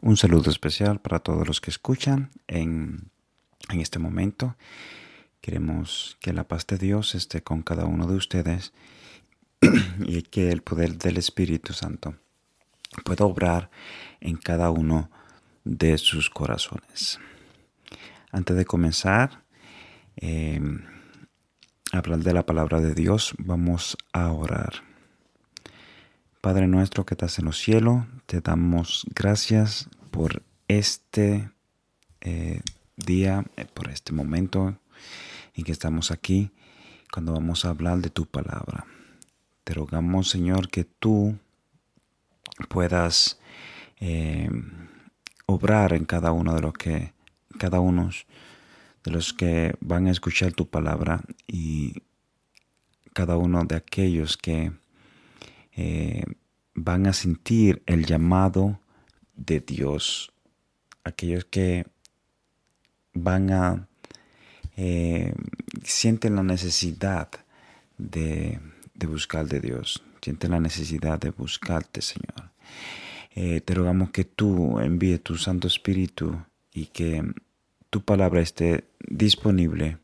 Un saludo especial para todos los que escuchan en, en, este momento. Queremos que la paz de Dios esté con cada uno de ustedes y que el poder del Espíritu Santo pueda obrar en cada uno de sus corazones. Antes de comenzar eh, a hablar de la palabra de Dios, vamos a orar. Padre nuestro que estás en los cielos, te damos gracias por este eh, día, eh, por este momento en que estamos aquí, cuando vamos a hablar de tu palabra. Te rogamos, Señor, que tú puedas eh, obrar en cada uno de los que, cada uno de los que van a escuchar tu palabra y cada uno de aquellos que eh, van a sentir el llamado de Dios. Aquellos que van a eh, sienten la necesidad de, buscar de Dios, sienten la necesidad de buscarte, Señor. Eh, te rogamos que tú envíes tu Santo Espíritu y que tu palabra esté disponible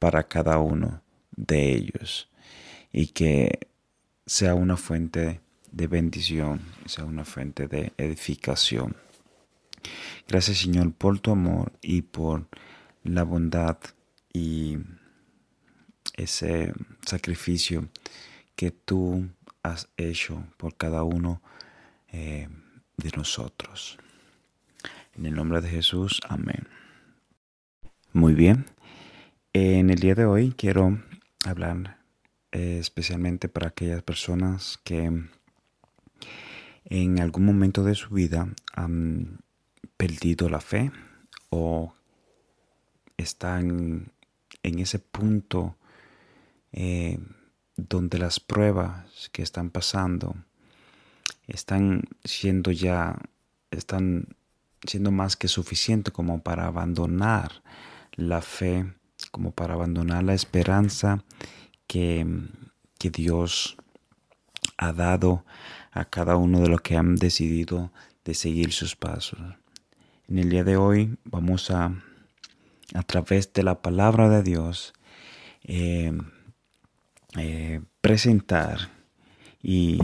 para cada uno de ellos y que sea una fuente de bendición, sea una fuente de edificación. Gracias Señor por tu amor y por la bondad y ese sacrificio que tú has hecho por cada uno eh, de nosotros. En el nombre de Jesús, amén. Muy bien, en el día de hoy quiero hablar eh, especialmente para aquellas personas que en algún momento de su vida han perdido la fe o están en ese punto eh, donde las pruebas que están pasando están siendo ya, están siendo más que suficiente como para abandonar la fe, como para abandonar la esperanza que, que Dios ha dado a cada uno de los que han decidido de seguir sus pasos. En el día de hoy vamos a, a través de la palabra de Dios, eh, eh, presentar y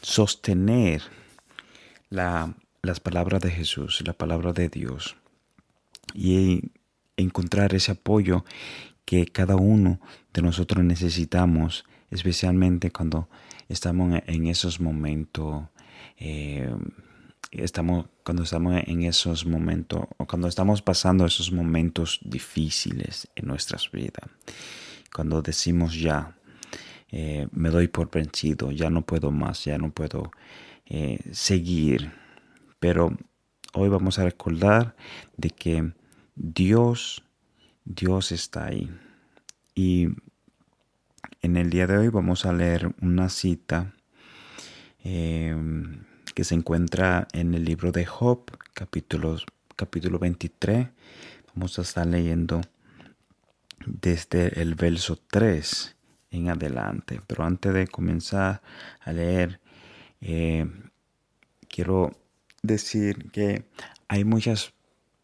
sostener la, las palabras de Jesús, la palabra de Dios, y encontrar ese apoyo que cada uno de nosotros necesitamos, especialmente cuando estamos en esos momentos, eh, estamos, cuando estamos en esos momentos, o cuando estamos pasando esos momentos difíciles en nuestras vidas, cuando decimos ya, eh, me doy por vencido, ya no puedo más, ya no puedo eh, seguir. Pero hoy vamos a recordar de que Dios, Dios está ahí. Y en el día de hoy vamos a leer una cita em, que se encuentra en el libro de Job, capítulo, capítulo 23. Vamos a estar leyendo desde el verso 3 en adelante. Pero antes de comenzar a leer, eh, quiero decir que hay muchas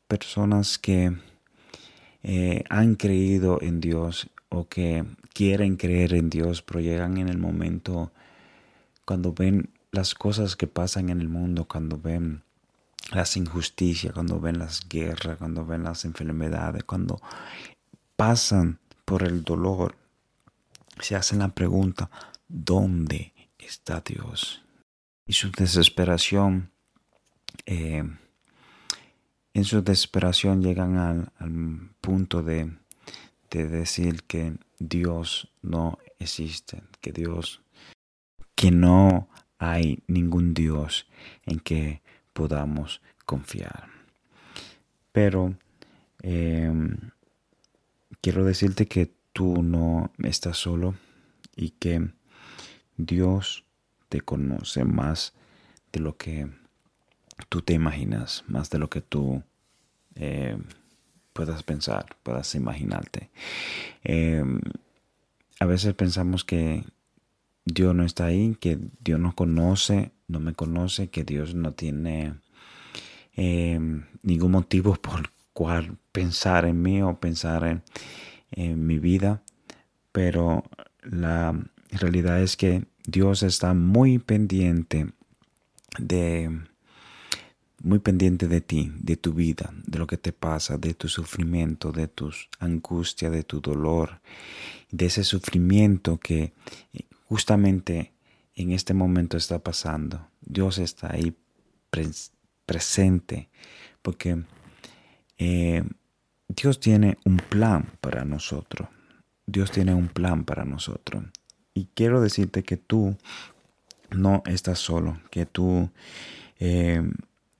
personas que eh, han creído en Dios o que quieren creer en Dios, pero llegan en el momento cuando ven las cosas que pasan en el mundo, cuando ven las injusticias, cuando ven las guerras, cuando ven las enfermedades, cuando pasan por el dolor, se hacen la pregunta, ¿dónde está Dios? Y su desesperación, eh, en su desesperación llegan al punto de de decir que Dios no existe, que Dios, que no hay ningún Dios en que podamos confiar. Pero em, quiero decirte que tú no estás solo y que Dios te conoce más de lo que tú te imaginas, más de lo que tú eh, puedas pensar, puedas imaginarte. Em, a veces pensamos que Dios no está ahí, que Dios no conoce, no me conoce, que Dios no tiene em, ningún motivo por cual pensar en mí o pensar en, en mi vida, pero la realidad es que Dios está muy pendiente de muy pendiente de ti, de tu vida, de lo que te pasa, de tu sufrimiento, de tus angustias, de tu dolor, de ese sufrimiento que justamente en este momento está pasando. Dios está ahí presente porque eh, Dios tiene un plan para nosotros. Dios tiene un plan para nosotros. Y quiero decirte que tú no estás solo, que tú eh,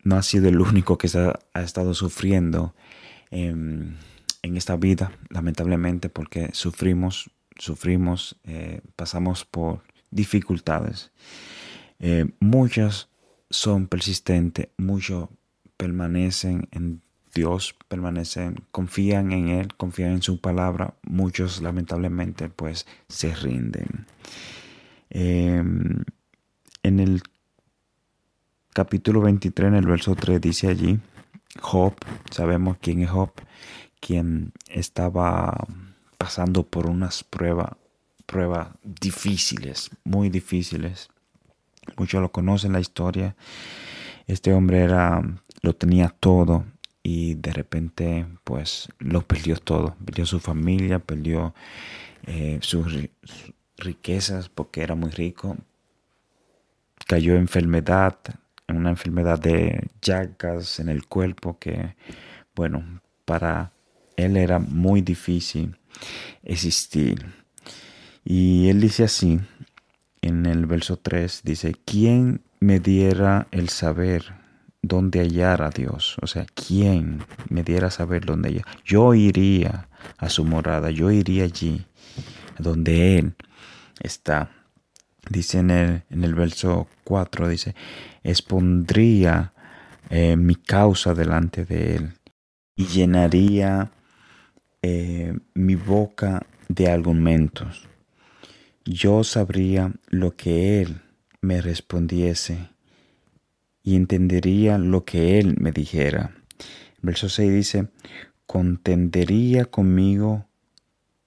no has sido el único que ha, estado sufriendo en esta vida, lamentablemente, porque sufrimos, sufrimos, eh, pasamos por dificultades. Eh, muchas son persistentes, muchos permanecen en Dios, permanecen, confían en Él, confían en su palabra. Muchos lamentablemente pues se rinden. Em, en el capítulo 23, en el verso 3, dice allí, Job, sabemos quién es Job, quien estaba pasando por unas pruebas, pruebas difíciles, muy difíciles. Muchos lo conocen la historia. Este hombre era, lo tenía todo y de repente pues lo perdió todo. Perdió su familia, perdió eh, sus riquezas porque era muy rico. Cayó en enfermedad, una enfermedad de llagas en el cuerpo que, bueno, para él era muy difícil existir. Y él dice así, en el verso 3, dice, ¿quién me diera el saber dónde hallar a Dios? O sea, ¿quién me diera saber dónde hallar? Yo iría a su morada, yo iría allí, donde Él está. Dice en el, verso 4, dice, expondría eh, mi causa delante de él y llenaría eh, mi boca de argumentos. Yo sabría lo que él me respondiese y entendería lo que él me dijera. Verso 6 dice, contendería conmigo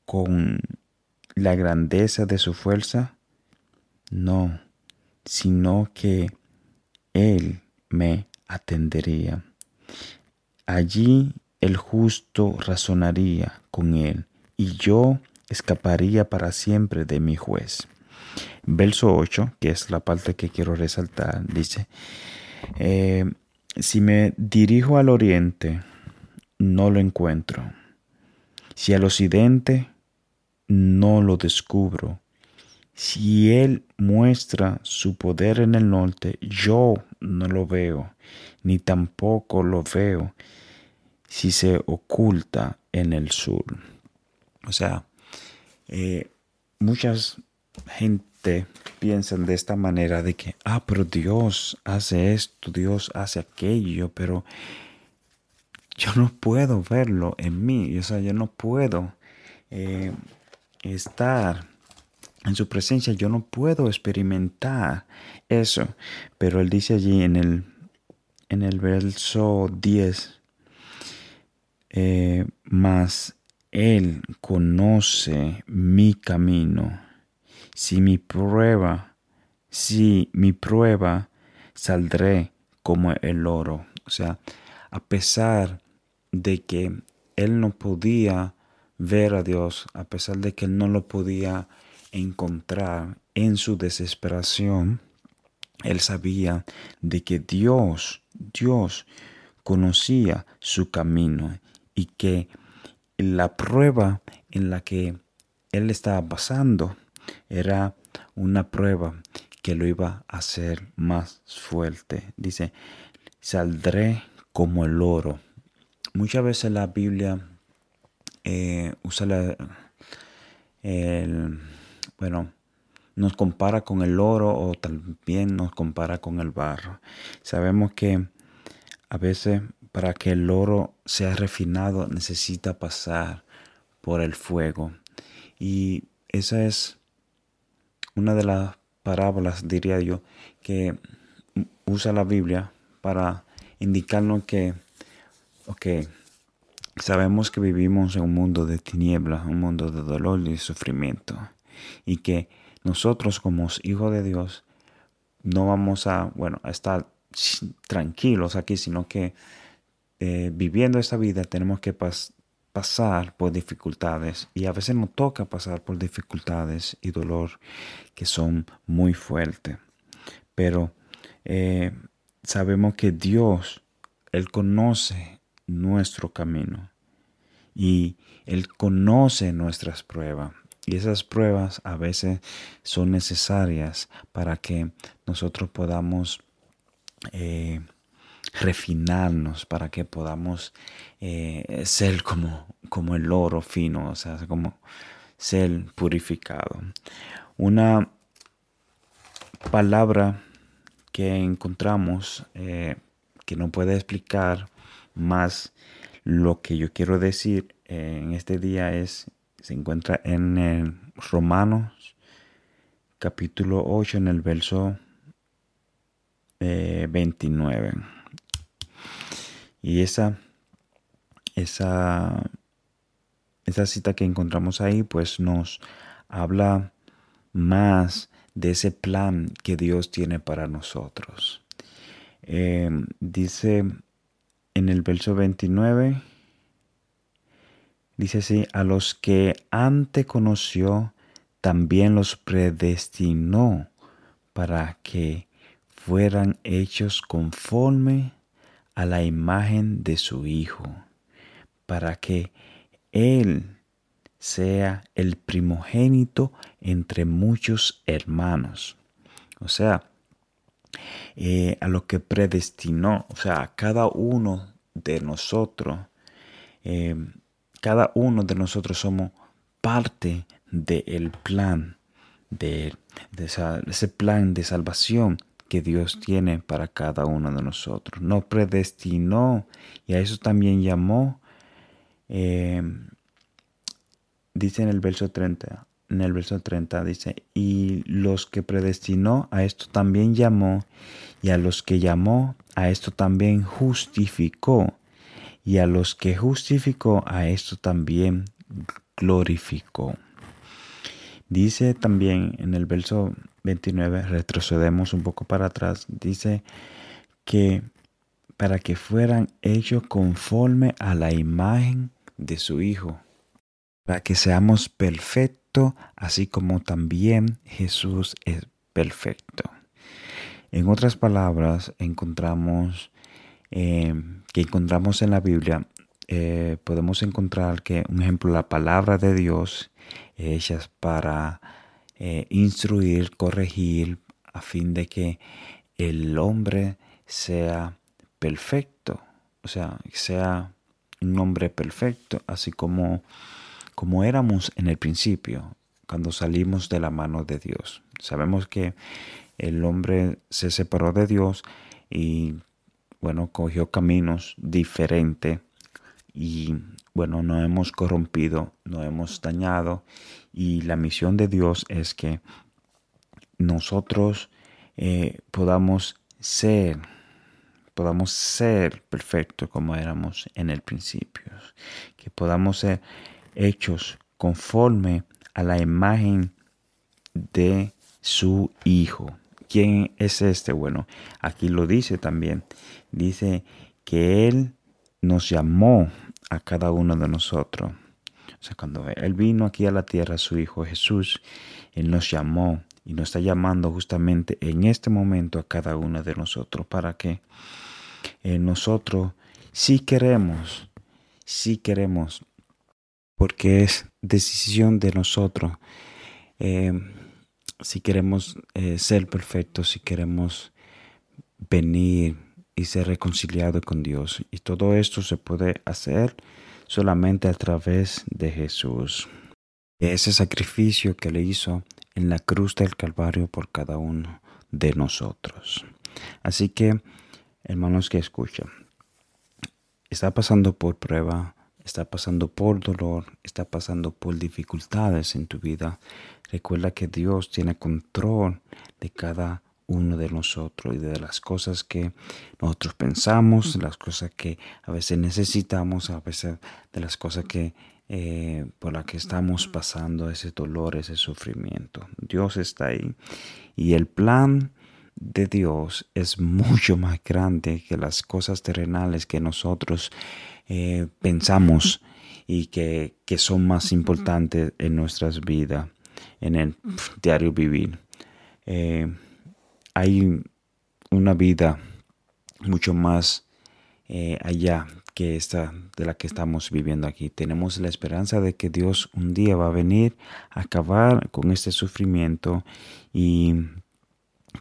con la grandeza de su fuerza. No, sino que él me atendería. Allí el justo razonaría con Él y yo escaparía para siempre de mi juez. Verso 8, que es la parte que quiero resaltar, dice, eh, si me dirijo al oriente, no lo encuentro. Si al occidente, no lo descubro. Si Él muestra su poder en el norte, yo no lo veo, ni tampoco lo veo si se oculta en el sur. O sea, eh, muchas gente piensan de esta manera de que, ah, pero Dios hace esto, Dios hace aquello, pero yo no puedo verlo en mí, o sea, yo no puedo eh, estar en su presencia yo no puedo experimentar eso. Pero él dice allí en el, en el verso 10, eh, mas él conoce mi camino. Si mi prueba, si mi prueba, saldré como el oro. O sea, a pesar de que él no podía ver a Dios, a pesar de que él no lo podía encontrar en su desesperación, él sabía de que Dios, Dios conocía su camino y que la prueba en la que él estaba pasando era una prueba que lo iba a hacer más fuerte. Dice, saldré como el oro. Muchas veces la Biblia eh, usa la, el, bueno, nos compara con el oro o también nos compara con el barro. Sabemos que a veces para que el oro sea refinado necesita pasar por el fuego. Y esa es una de las parábolas, diría yo, que usa la Biblia para indicarnos que, ok, sabemos que vivimos en un mundo de tinieblas, un mundo de dolor y sufrimiento, y que nosotros como hijos de Dios no vamos a, bueno, a estar tranquilos aquí, sino que eh, viviendo esta vida tenemos que pasar por dificultades y a veces nos toca pasar por dificultades y dolor que son muy fuertes. Pero eh, sabemos que Dios, Él conoce nuestro camino y Él conoce nuestras pruebas. Y esas pruebas a veces son necesarias para que nosotros podamos eh, refinarnos, para que podamos eh, ser como, como el oro fino, o sea, como ser purificado. Una palabra que encontramos eh, que no puede explicar más lo que yo quiero decir en este día es se encuentra en Romanos capítulo 8 en el verso 29. Eh, y esa, esa, esa cita que encontramos ahí pues nos habla más de ese plan que Dios tiene para nosotros. Eh, dice en el verso 29, Dice así, a los que antes conoció, también los predestinó para que fueran hechos conforme a la imagen de su Hijo, para que Él sea el primogénito entre muchos hermanos. O sea, eh, a lo que predestinó, o sea, a cada uno de nosotros, eh, cada uno de nosotros somos parte del plan, de, ese plan de salvación que Dios tiene para cada uno de nosotros. No predestinó y a eso también llamó. Eh, dice en el verso 30, en el verso 30 dice, y los que predestinó a esto también llamó, y a los que llamó a esto también justificó, y a los que justificó, a esto también glorificó. Dice también en el verso 29, retrocedemos un poco para atrás, dice que para que fueran hechos conforme a la imagen de su Hijo, para que seamos perfectos, así como también Jesús es perfecto. En otras palabras, encontramos eh, que encontramos en la Biblia, eh, podemos encontrar que, un ejemplo, la palabra de Dios hechas para eh, instruir, corregir, a fin de que el hombre sea perfecto, o sea, sea un hombre perfecto, así como, como éramos en el principio, cuando salimos de la mano de Dios. Sabemos que el hombre se separó de Dios y bueno, cogió caminos diferentes y bueno, no hemos corrompido, no hemos dañado y la misión de Dios es que nosotros eh, podamos ser, podamos ser perfectos como éramos en el principio, que podamos ser hechos conforme a la imagen de su Hijo. ¿Quién es este? Bueno, aquí lo dice también. Dice que Él nos llamó a cada uno de nosotros. O sea, cuando Él vino aquí a la tierra, su Hijo Jesús, Él nos llamó y nos está llamando justamente en este momento a cada uno de nosotros para que eh, nosotros, si queremos, si queremos, porque es decisión de nosotros, eh, si queremos eh, ser perfectos, si queremos venir y ser reconciliado con Dios. Y todo esto se puede hacer solamente a través de Jesús. Ese sacrificio que le hizo en la cruz del Calvario por cada uno de nosotros. Así que, hermanos que escuchan, está pasando por prueba, está pasando por dolor, está pasando por dificultades en tu vida, recuerda que Dios tiene control de cada uno de nosotros y de las cosas que nosotros pensamos, las cosas que a veces necesitamos, a veces de las cosas que eh, por las que estamos pasando, ese dolor, ese sufrimiento. Dios está ahí y el plan de Dios es mucho más grande que las cosas terrenales que nosotros eh, pensamos y que, que, son más importantes en nuestras vidas, en el diario vivir. Eh, hay una vida mucho más eh, allá que esta de la que estamos viviendo aquí. Tenemos la esperanza de que Dios un día va a venir a acabar con este sufrimiento y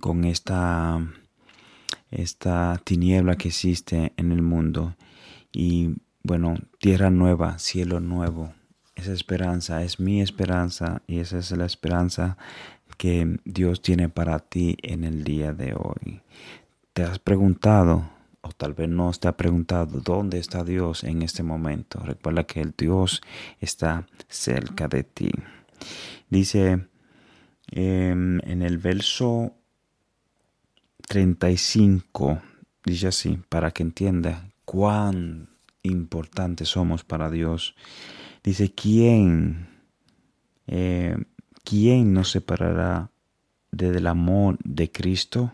con esta, esta tiniebla que existe en el mundo. Y bueno, tierra nueva, cielo nuevo. Esa esperanza es mi esperanza y esa es la esperanza que Dios tiene para ti en el día de hoy. ¿Te has preguntado, o tal vez no te ha preguntado, dónde está Dios en este momento? Recuerda que el Dios está cerca de ti. Dice em, en el verso 35, dice así, para que entienda cuán importantes somos para Dios. Dice, ¿quién? Eh, ¿quién nos separará del amor de Cristo?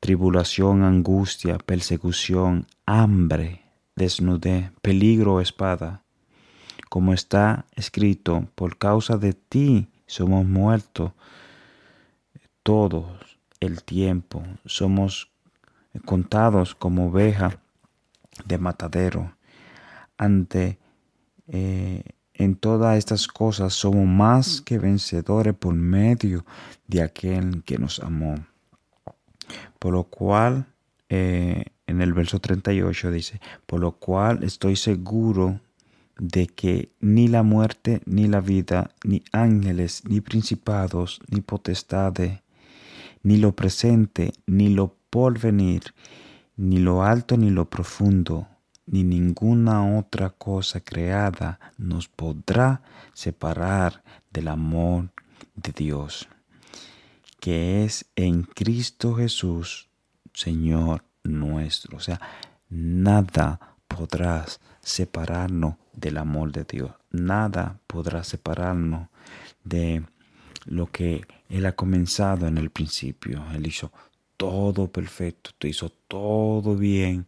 Tribulación, angustia, persecución, hambre, desnudez, peligro espada. Como está escrito, por causa de ti somos muertos todos el tiempo, somos contados como oveja de matadero. Ante eh, en todas estas cosas somos más que vencedores por medio de aquel que nos amó. Por lo cual, eh, en el verso 38 dice, por lo cual estoy seguro de que ni la muerte, ni la vida, ni ángeles, ni principados, ni potestades, ni lo presente, ni lo porvenir, ni lo alto, ni lo profundo, ni ninguna otra cosa creada nos podrá separar del amor de Dios, que es en Cristo Jesús, Señor nuestro. O sea, nada podrás separarnos del amor de Dios. Nada podrá separarnos de lo que Él ha comenzado en el principio. Él hizo todo perfecto, te hizo todo bien,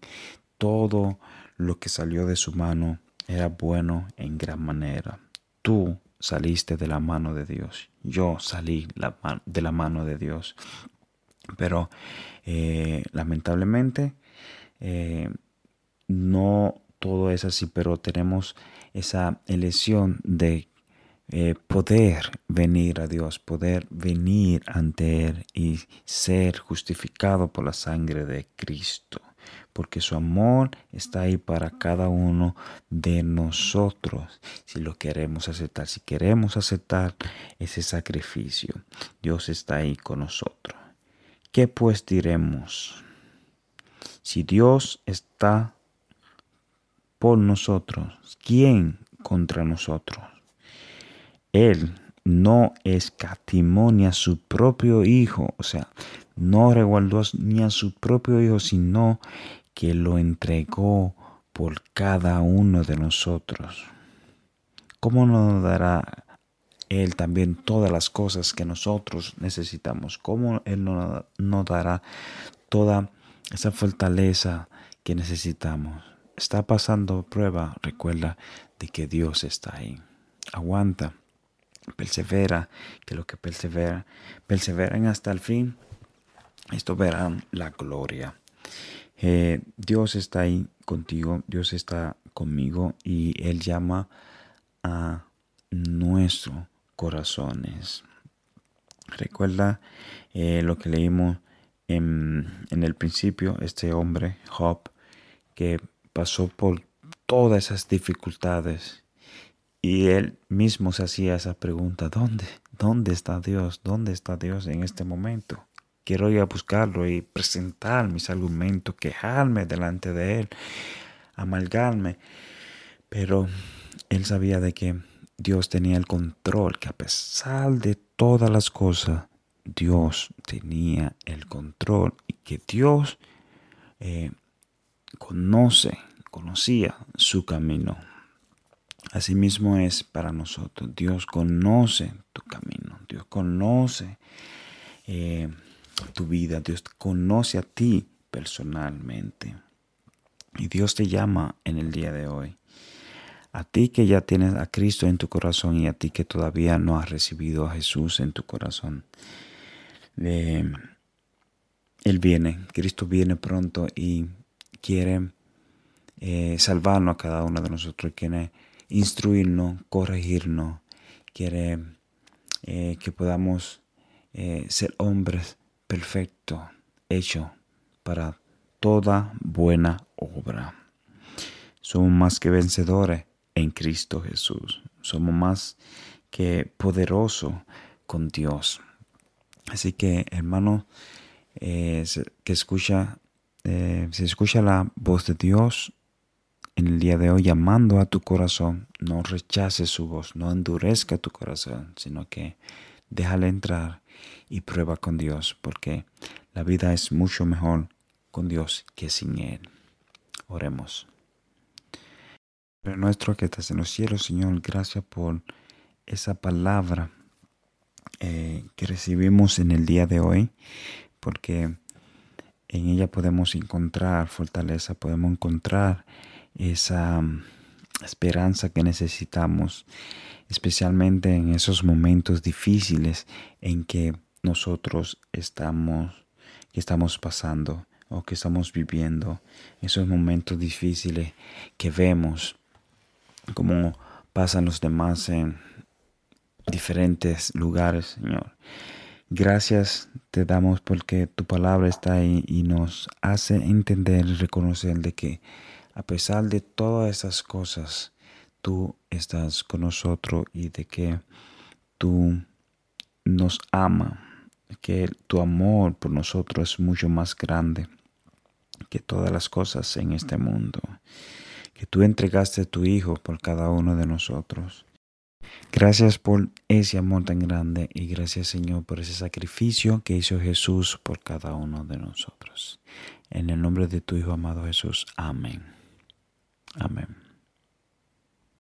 todo lo que salió de su mano era bueno en gran manera. Tú saliste de la mano de Dios. Yo salí de la mano de Dios. Pero eh, lamentablemente eh, no todo es así, pero tenemos esa elección de eh, poder venir a Dios, poder venir ante Él y ser justificado por la sangre de Cristo porque su amor está ahí para cada uno de nosotros, si lo queremos aceptar, si queremos aceptar ese sacrificio, Dios está ahí con nosotros. ¿Qué pues diremos? Si Dios está por nosotros, ¿quién contra nosotros? Él no escatimó a su propio Hijo, o sea, no reguardó ni a su propio Hijo, sino que lo entregó por cada uno de nosotros. ¿Cómo nos dará Él también todas las cosas que nosotros necesitamos? ¿Cómo Él nos dará toda esa fortaleza que necesitamos? Está pasando prueba, recuerda de que Dios está ahí. Aguanta, persevera, que lo que persevera, perseveran hasta el fin, esto verán la gloria. Eh, Dios está ahí contigo, Dios está conmigo y Él llama a nuestros corazones. Recuerda eh, lo que leímos en, en, el principio, este hombre, Job, que pasó por todas esas dificultades y él mismo se hacía esa pregunta, ¿dónde? ¿Dónde está Dios? ¿Dónde está Dios en este momento? Quiero ir a buscarlo y presentar mis argumentos, quejarme delante de él, amalgarme. Pero él sabía de que Dios tenía el control, que a pesar de todas las cosas, Dios tenía el control y que Dios eh, conoce, conocía su camino. Asimismo es para nosotros. Dios conoce tu camino. Dios conoce eh, tu vida. Dios conoce a ti personalmente. Y Dios te llama en el día de hoy. A ti que ya tienes a Cristo en tu corazón y a ti que todavía no has recibido a Jesús en tu corazón. Él viene, Cristo viene pronto y quiere eh, salvarnos a cada uno de nosotros, quiere instruirnos, corregirnos, quiere eh, que podamos eh, ser hombres perfectos, hechos para toda buena obra. Somos más que vencedores en Cristo Jesús. Somos más que poderosos con Dios. Así que, hermano, eh, que escucha, se escucha la voz de Dios en el día de hoy llamando a tu corazón, no rechaces su voz, no endurezca tu corazón, sino que déjale entrar y prueba con Dios, porque la vida es mucho mejor con Dios que sin Él. Oremos. Pero nuestro que estás en los cielos, Señor, gracias por esa palabra eh, que recibimos en el día de hoy, porque en ella podemos encontrar fortaleza, podemos encontrar esa mm, esperanza que necesitamos, especialmente en esos momentos difíciles en que nosotros estamos, que estamos pasando o que estamos viviendo, esos momentos difíciles que vemos como pasan los demás en diferentes lugares, Señor. Gracias te damos porque tu palabra está ahí y nos hace entender y reconocer de que a pesar de todas esas cosas, tú estás con nosotros y de que tú nos ama, que tu amor por nosotros es mucho más grande que todas las cosas en este mundo, que tú entregaste tu Hijo por cada uno de nosotros. Gracias por ese amor tan grande y gracias Señor por ese sacrificio que hizo Jesús por cada uno de nosotros. En el nombre de tu Hijo amado Jesús. Amén. Amén.